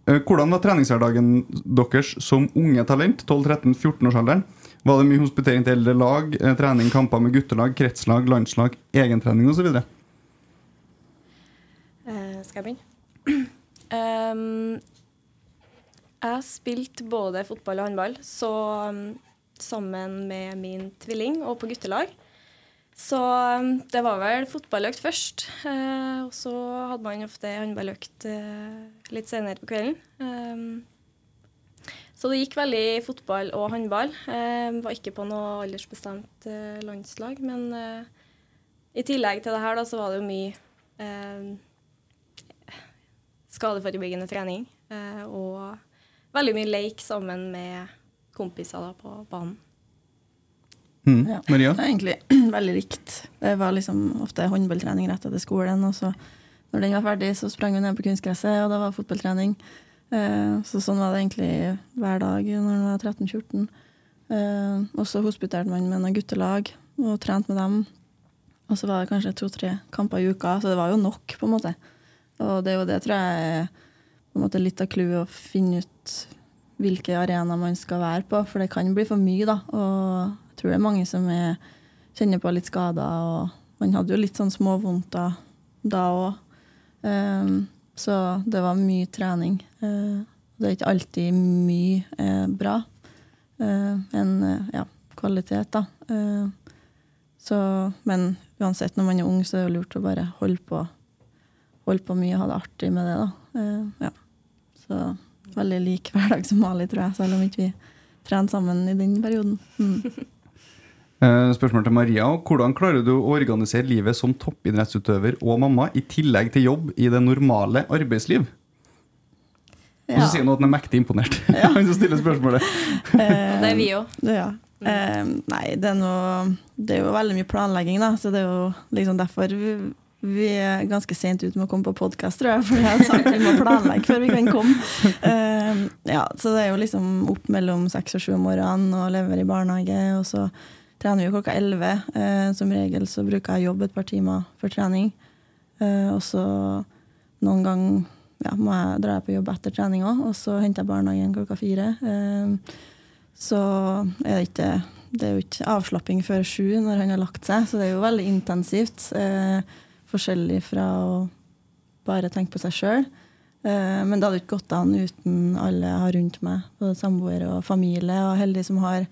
eh, hvordan var treningshverdagen deres som unge talent? 12-13-14-årsalderen? Var det mye hospitering til eldre lag, eh, trening, kamper med guttelag, kretslag, landslag, egentrening osv.? Eh, skal jeg begynne? um, jeg spilte både fotball og håndball, så um, sammen med min tvilling og på guttelag. Så um, det var vel fotballøkt først, eh, og så hadde man ofte håndballøkt eh, litt senere på kvelden. Um, så det gikk veldig i fotball og håndball. Eh, var ikke på noe aldersbestemt eh, landslag, men eh, i tillegg til det her da, så var det jo mye eh, skadeforebyggende trening. eh, og veldig mye leik sammen med kompiser da, på banen. Mm. Ja. Maria? Det er egentlig veldig likt. Det var liksom ofte håndballtrening rett etter skolen. Og så når den var ferdig, så sprang vi ned på kunstgresset, og da var fotballtrening. Eh, så sånn var det egentlig hver dag når man var 13-14. Eh, og så hospiterte man med noen guttelag og trente med dem. Og så var det kanskje to-tre kamper i uka, så det var jo nok, på en måte. Og det er jo det, tror jeg, på en måte litt av clouet, å finne ut hvilke arenaer man skal være på, for det kan bli for mye, da. Og jeg tror det er mange som er, kjenner på litt skader, og man hadde jo litt sånn småvondter da òg. Så det var mye trening. Eh, det er ikke alltid mye eh, bra. Eh, en eh, ja, kvalitet, da. Så, men uansett, når man er ung, så er det lurt å bare holde på, holde på mye og ha det artig med det, da. Ja. Så veldig lik hverdag som Mali, tror jeg, selv om ikke vi trener sammen i den perioden. Mm. Eh, Spørsmål til Maria. Hvordan klarer du å organisere livet som toppidrettsutøver og mamma i tillegg til jobb i det normale arbeidsliv? Ja. Og så sier hun at hun er mektig imponert. Han som stiller spørsmålet. Eh, Det er vi òg. Ja. Eh, nei, det er, noe, det er jo veldig mye planlegging, da. Så det er jo liksom derfor vi, vi er ganske sent ute med å komme på podkast, tror jeg. For jeg har sagt vi må planlegge før vi kan komme. Uh, ja, så det er jo liksom opp mellom seks og sju om morgenen og levere i barnehage. Og så trener vi klokka elleve. Eh, som regel så bruker jeg jobb et par timer for trening. Eh, og så noen ganger ja, må jeg dra på jobb etter trening òg, og så henter jeg barnehagen klokka fire. Eh, så er det ikke Det er jo ikke avslapping før sju når han har lagt seg, så det er jo veldig intensivt. Eh, forskjellig fra å bare tenke på seg sjøl. Eh, men det hadde ikke gått an uten alle jeg har rundt meg, både samboere og familie. Og heldig som har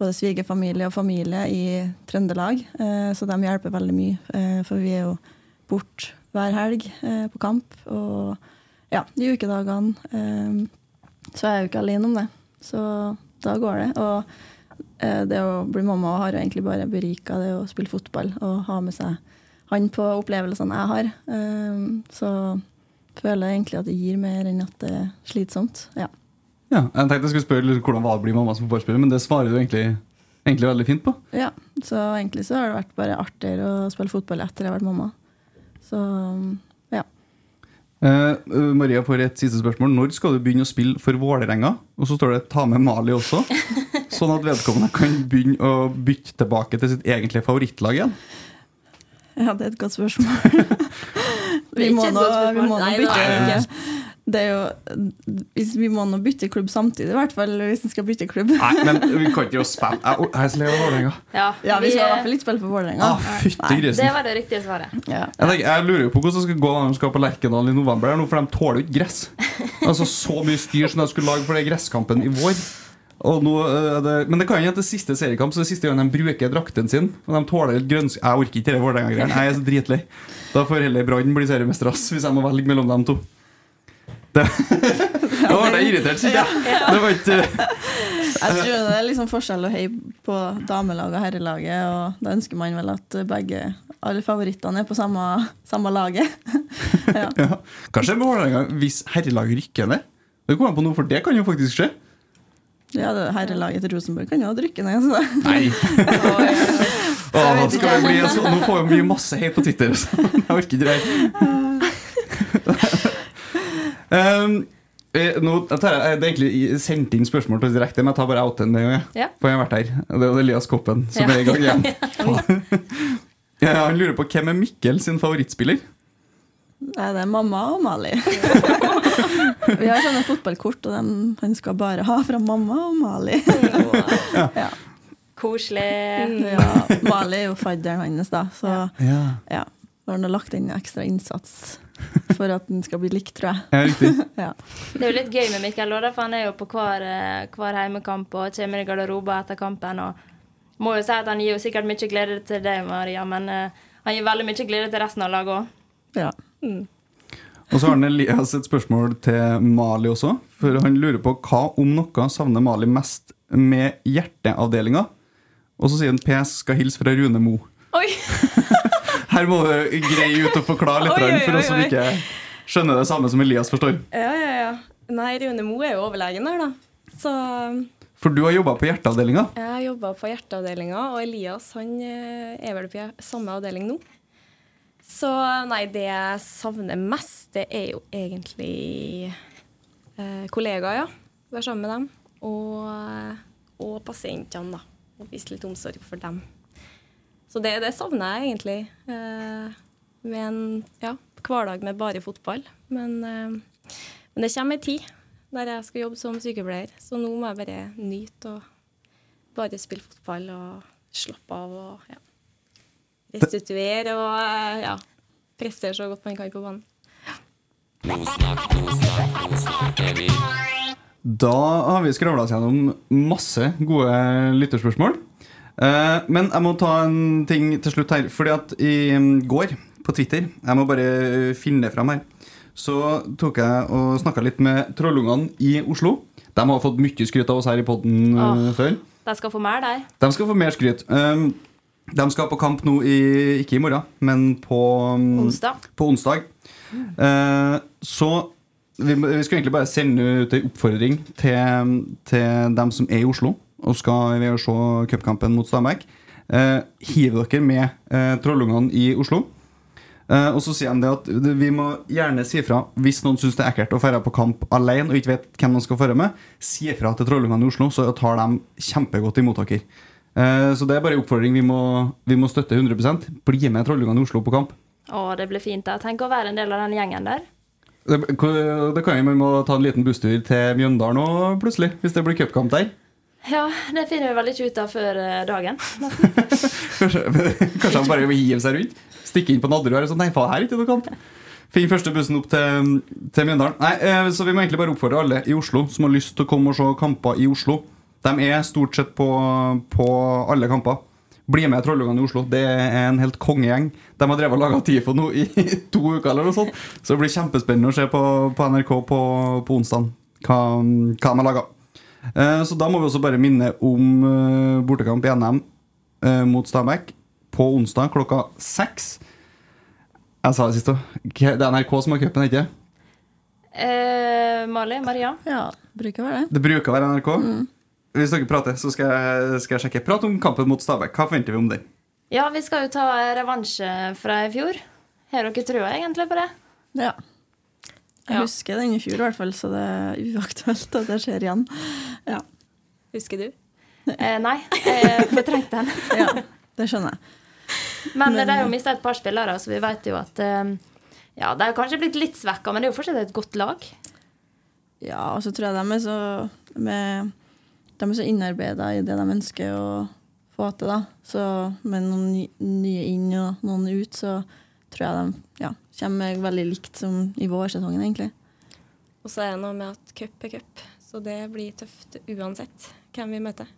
både svigerfamilie og familie i Trøndelag, eh, så de hjelper veldig mye. Eh, for vi er jo borte hver helg eh, på kamp. Og ja, de ukedagene. Så er jeg jo ikke alene om det. Så da går det. Og det å bli mamma har jo egentlig bare berika det å spille fotball og ha med seg han på opplevelsene jeg har. Så føler jeg egentlig at det gir mer enn at det er slitsomt. Ja. Ja, jeg tenkte jeg skulle spørre hvordan var det å bli mamma som fotballspiller, men det svarer du egentlig, egentlig veldig fint på. ja. Så egentlig så har det vært bare artigere å spille fotball etter jeg har vært mamma. Så ja. Eh, eh, Maria får et siste spørsmål. Når skal du begynne å spille for Vålerenga? Og så står det 'ta med Mali' også. Sånn at vedkommende kan begynne å bytte tilbake til sitt egentlige favorittlag igjen. Ja, det er et godt spørsmål. Vi må nå, bytte. Nei, det er jo, hvis Vi må nå bytte klubb samtidig, i hvert fall hvis en skal bytte klubb. Nei, men vi kan ikke jo spille Jeg jeg er av Vålerenga. Ja, Ja, Vi skal i hvert fall ikke spille for Vålerenga. Ah, fytti Det var det riktige svaret. Ja. Jeg, tenker, jeg lurer jo på hvordan det skal gå når de skal på Lerkendal i november, her nå, for de tåler jo ikke gress. Altså Så mye styr som de skulle lage for det gresskampen i vår. Og nå, eh, det, men det kan jo at det siste seriekamp, så det er siste gang de bruker drakten sin. Og de tåler litt grønns... Jeg orker ikke det Vålerenga-greiene. Jeg er så dritlei. Da får heller Brann bli seriemester, hvis jeg må velge mellom dem to. Det, da ble jeg irritert, sier jeg. Det var ikke Jeg tror det er liksom forskjell å heie på damelaget og herrelaget, og da ønsker man vel at begge alle favorittene er på samme, samme laget. ja. ja. Kanskje med Vålerenga hvis herrelaget rykker ned. Det kommer på noe, for det kan jo faktisk skje. ja, herrelaget til Rosenborg kan jo drikke ned. Så. Nei. Åh, nå, skal vi bli, så, nå får vi masse hate på Twitter. Så jeg orker ikke det. Um, eh, nå tar jeg, det er egentlig sendt inn spørsmål til oss direkte, men jeg tar bare outen jeg. Ja. For jeg har vært her. Det er Elias Koppen som Ja. er i gang igjen. ja, han lurer på hvem er Mikkel sin favorittspiller? Nei, det er mamma og Mali. Vi har sånne fotballkort, og han skal bare ha fra mamma og Mali. ja. Koselig. ja, Mali er jo fadderen hans, da. Så Ja, ja. Da har han lagt inn ekstra innsats for at den skal bli likt, tror jeg. ja riktig. Ja. Det er jo litt gøy med Mikkel, da, for han er jo på hver, eh, hver heimekamp og kommer i garderoben etter kampen. og må jo si at Han gir jo sikkert mye glede til deg, Maria, men uh, han gir veldig mye glede til resten av laget òg. Ja. Og så har han Elias et spørsmål til Mali også. For han lurer på hva om noe savner Mali mest med hjerteavdelinga. Og så sier han PS skal hilse fra Rune Mo. Oi! Her må du greie ut og forklare litt, Oi, oi, for oss som ikke skjønner det samme som Elias forstår. Ja, ja, ja. Nei, Rune Moe er jo overlegen der, da. Så For du har jobba på hjerteavdelinga. jeg har jobba på hjerteavdelinga, og Elias han eh, er vel på samme avdeling nå. Så nei, det jeg savner mest, det er jo egentlig eh, kollegaer, ja. Være sammen med dem. Og eh, og pasientene, da. Og vise litt omsorg for dem. Så det, det savner jeg egentlig. Eh, med en ja, hverdag med bare fotball. Men, eh, men det kommer ei tid der jeg skal jobbe som sykepleier, så nå må jeg bare nyte og bare spille fotball og slappe av og ja, restituere og eh, ja, prestere så godt man kan på banen. Da har vi skravla oss gjennom masse gode lytterspørsmål. Eh, Men jeg må ta en ting til slutt her. Fordi at i mm, går på Twitter Jeg må bare finne det fram her. Så tok jeg og snakka litt med trollungene i Oslo. De har fått mye skryt av oss her i poden oh, før. De skal få mer der. De skal få mer skryt. De skal på kamp nå i, ikke i morgen, men på um, Onsdag. På onsdag. Mm. så vi, vi skal egentlig bare sende ut en oppfordring til, til dem som er i Oslo og skal ved å se cupkampen mot Stabæk. Eh, hiver dere med eh, trollungene i Oslo. Eh, og så sier de at vi må gjerne si ifra hvis noen syns det er ekkelt å dra på kamp alene og ikke vet hvem man skal dra med. Si ifra til trollungene i Oslo, så tar de kjempegodt imot dere. Eh, så det er bare en oppfordring vi må, vi må støtte 100% Bli med trollungene i Oslo på kamp. Å, det blir fint. da. Tenk å være en del av den gjengen der. Det, det kan jo, Vi må ta en liten busstur til Mjøndalen nå, plutselig, hvis det blir cupkamp der. Ja, det finner vi vel ikke ut av før eh, dagen. Kanskje, han bare hiver seg rundt? Stikke inn på Nadderud og være sånn Nei, faen, her er ikke noe kamp. Finn første bussen opp til, til Mjøndalen. Nei, eh, Så vi må egentlig bare oppfordre alle i Oslo som har lyst til å komme og se kamper i Oslo. De er stort sett på, på alle kamper. Bli med Trollungene i Oslo. Det er en helt kongegjeng. De har drevet og laga TIFO nå i to uker, eller noe sånt. Så det blir kjempespennende å se på, på NRK på, på onsdag hva, hva de har laga. Eh, Så da må vi også bare minne om eh, bortekamp i NM eh, mot Stabæk på onsdag klokka seks. Jeg sa det sist òg. Det er NRK som har cupen, ikke Eh, Mali? Maria? Ja, bruker være det. Det bruker å være NRK. Hvis dere prater, så skal jeg, skal jeg sjekke. Prat om kampen mot Stabæk. Hva forventer vi om den? Ja, vi skal jo ta revansje fra i fjor. Har dere trua egentlig på det? Ja. Jeg Ja. husker den i fjor, i hvert fall, så det er uaktuelt at det skjer igjen. Ja, Husker du? Eh, nei, jeg fortrengte den. ja det skjønner jeg. Men, Men- de har jo mista et par spillere, så vi vet jo at eh, Ja, de har kanskje blitt litt svekka, men det er jo fortsatt et godt lag. Ja, og så tror jeg de er så, med, de er så innarbeida i det de ønsker å få til. da. Så med noen nye inn og noen ut, så tror jeg de ja, kommer veldig likt som i vårsesongen, egentlig. Og så er det noe med at cup er cup, så det blir tøft uansett hvem vi møter.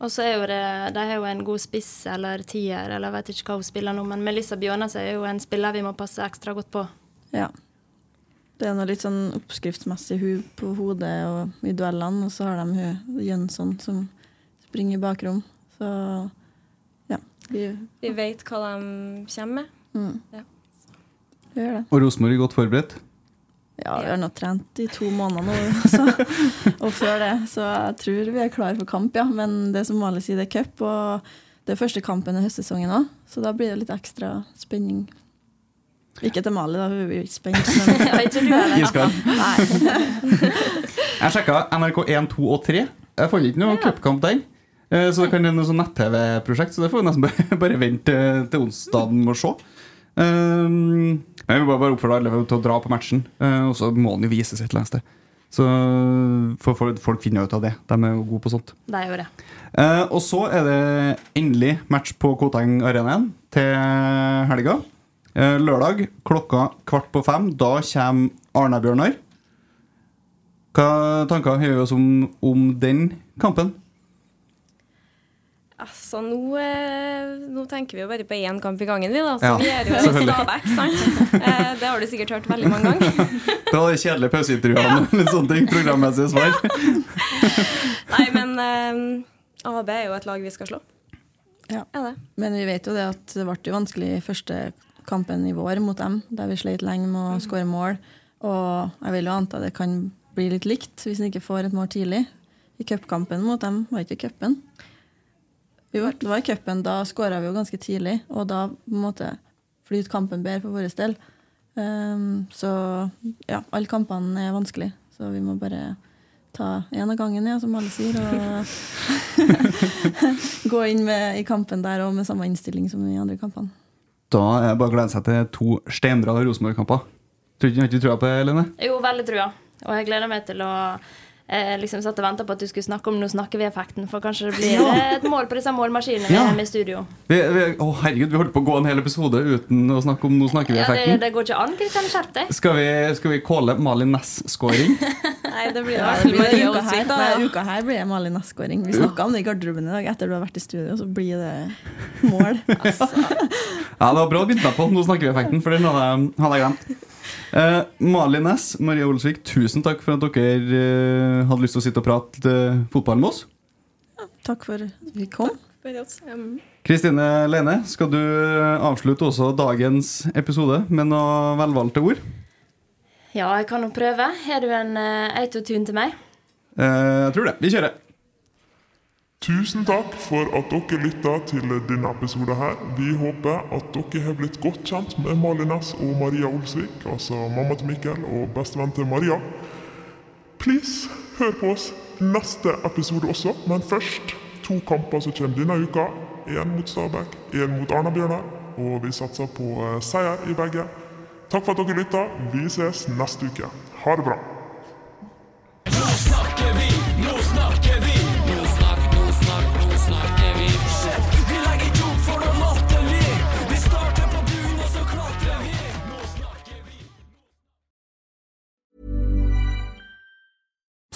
Og så er jo det, De har jo en god spiss eller tier, eller jeg vet ikke hva hun spiller nå, men Melissa Bjørnes er jo en spiller vi må passe ekstra godt på. Ja. Det er noe litt sånn oppskriftsmessig hun på hodet og i duellene, og så har de hun Jønsson som springer i bakrom. Så ja. Vi, Vi vet hva de kommer med. Mm, Ja. gjør det. Og Rosenborg godt forberedt. Ja, vi har nå trent i to måneder nå, og før det. Så jeg tror vi er klare for kamp, ja. Men det som vanlig sier, det er cup, og det er første kampen i høstsesongen òg. Så da blir det litt ekstra spenning. Ikke til Mali, da, hun blir ikke spent. Men du heller. Iskald. Jeg sjekka NRK 1, 2 og 3. Jeg fant ikke noe Ja. cupkamp der. Eh, Så det kan være noe sånn nett-TV-prosjekt, så det får vi nesten bare, bare vente til, til onsdagen og se. Um, jeg vil bare, bare oppfordre alle til å dra på matchen, Uh, og så må den jo vises et eller annet sted. Så for folk, folk finner ut av det. De er jo gode på sånt. Det er jo det. Eh, og så er det endelig match på Koteng Arena igjen til helga. Uh, lørdag klokka kvart på fem. Da kommer Arna-Bjørnar. Hva tanker har vi oss om, om den kampen? Altså, nå, eh, nå tenker vi jo bare på én kamp i gangen, vi, da. Så Ja, vi gjør jo. Stabæk, sant? Eh, det har du sikkert hørt veldig mange ganger. Det var de kjedelige pauseintervjuene ja. med sånne ting. Programmessige svar. Nei, men eh, AB er jo et lag vi skal slå. Ja. Er det? Men vi vet jo det at det ble vanskelig i første kampen i vår mot dem, der vi slet lenge med å skåre mål. Og jeg vil jo anta det kan bli litt likt hvis en ikke får et mål tidlig. I cupkampen mot dem var ikke cupen. Jo, det var i cupen. Da skåra vi jo ganske tidlig, og da på en måte flyt kampen bedre for vår del. Um, så ja, alle kampene er vanskelig, så vi må bare ta én av gangen, ja, som alle sier. Og gå inn med, i kampen der og med samme innstilling som i andre kampene. Da er det bare å glede seg til to steinbra Rosenborg-kamper. Tror du ikke du trua på det, Lene? Jo, veldig trua. Og jeg gleder meg til å eh, liksom satt og venta på at du skulle snakke om 'nå snakker vi'-effekten. For kanskje det blir Ja. et mål på disse målmaskinene Ja. i studio. Vi, vi, å herregud, vi holdt på å gå en hel episode uten å snakke om Nå snakker vi-effekten. Ja, det går ikke an, Kristian. Skjerp deg. Skal vi, skal vi calle Malin Næss-scoring? Nei, det blir Ja, det blir det uka her. Uka her blir det Malin Næss-scoring. Vi snakka om det i garderoben i dag etter du har vært i studio, så blir det mål. Ja, det var bra å begynne på. Nå snakker vi-effekten, for den hadde jeg glemt. Eh, Malin Næss, Maria Olsvik, tusen takk for at dere eh, hadde lyst til å sitte og prate eh, fotball med oss. Takk for at vi kom. Um, Kristine Lene, skal du eh, avslutte også dagens episode med noen velvalgte ord? Ja, jeg kan jo prøve. Har du en uh, autotune til meg? Eh, jeg tror det. Vi kjører. Tusen takk for at dere lytta til denne episoden her. Vi håper at dere har blitt godt kjent med Malin Næss og Maria Olsvik, altså mamma til Mikkel og bestevenn til Maria. Please, hør på oss neste episode også, men først to kamper som kommer denne uka. Én mot Stabæk, én mot Arna-Bjørnar, og vi satser på eh, seier i begge. Takk for at dere lytta. Vi ses neste uke. Ha det bra.